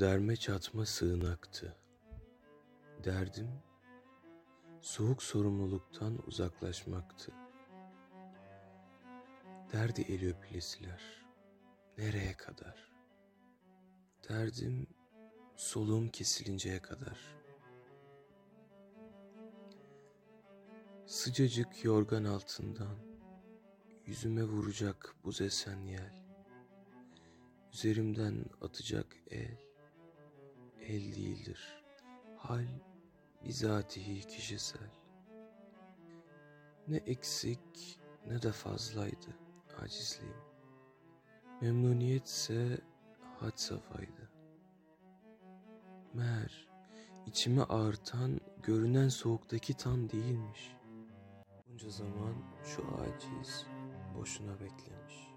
Derme çatma sığınaktı. Derdim soğuk sorumluluktan uzaklaşmaktı. Derdi eli öpülesiler. Nereye kadar? Derdim soluğum kesilinceye kadar. Sıcacık yorgan altından yüzüme vuracak buz esen yel. Üzerimden atacak el, el değildir. Hal bizatihi kişisel. Ne eksik ne de fazlaydı acizliğim. Memnuniyetse had safaydı. Meğer içimi ağırtan görünen soğuktaki tan değilmiş. Bunca zaman şu aciz boşuna beklemiş.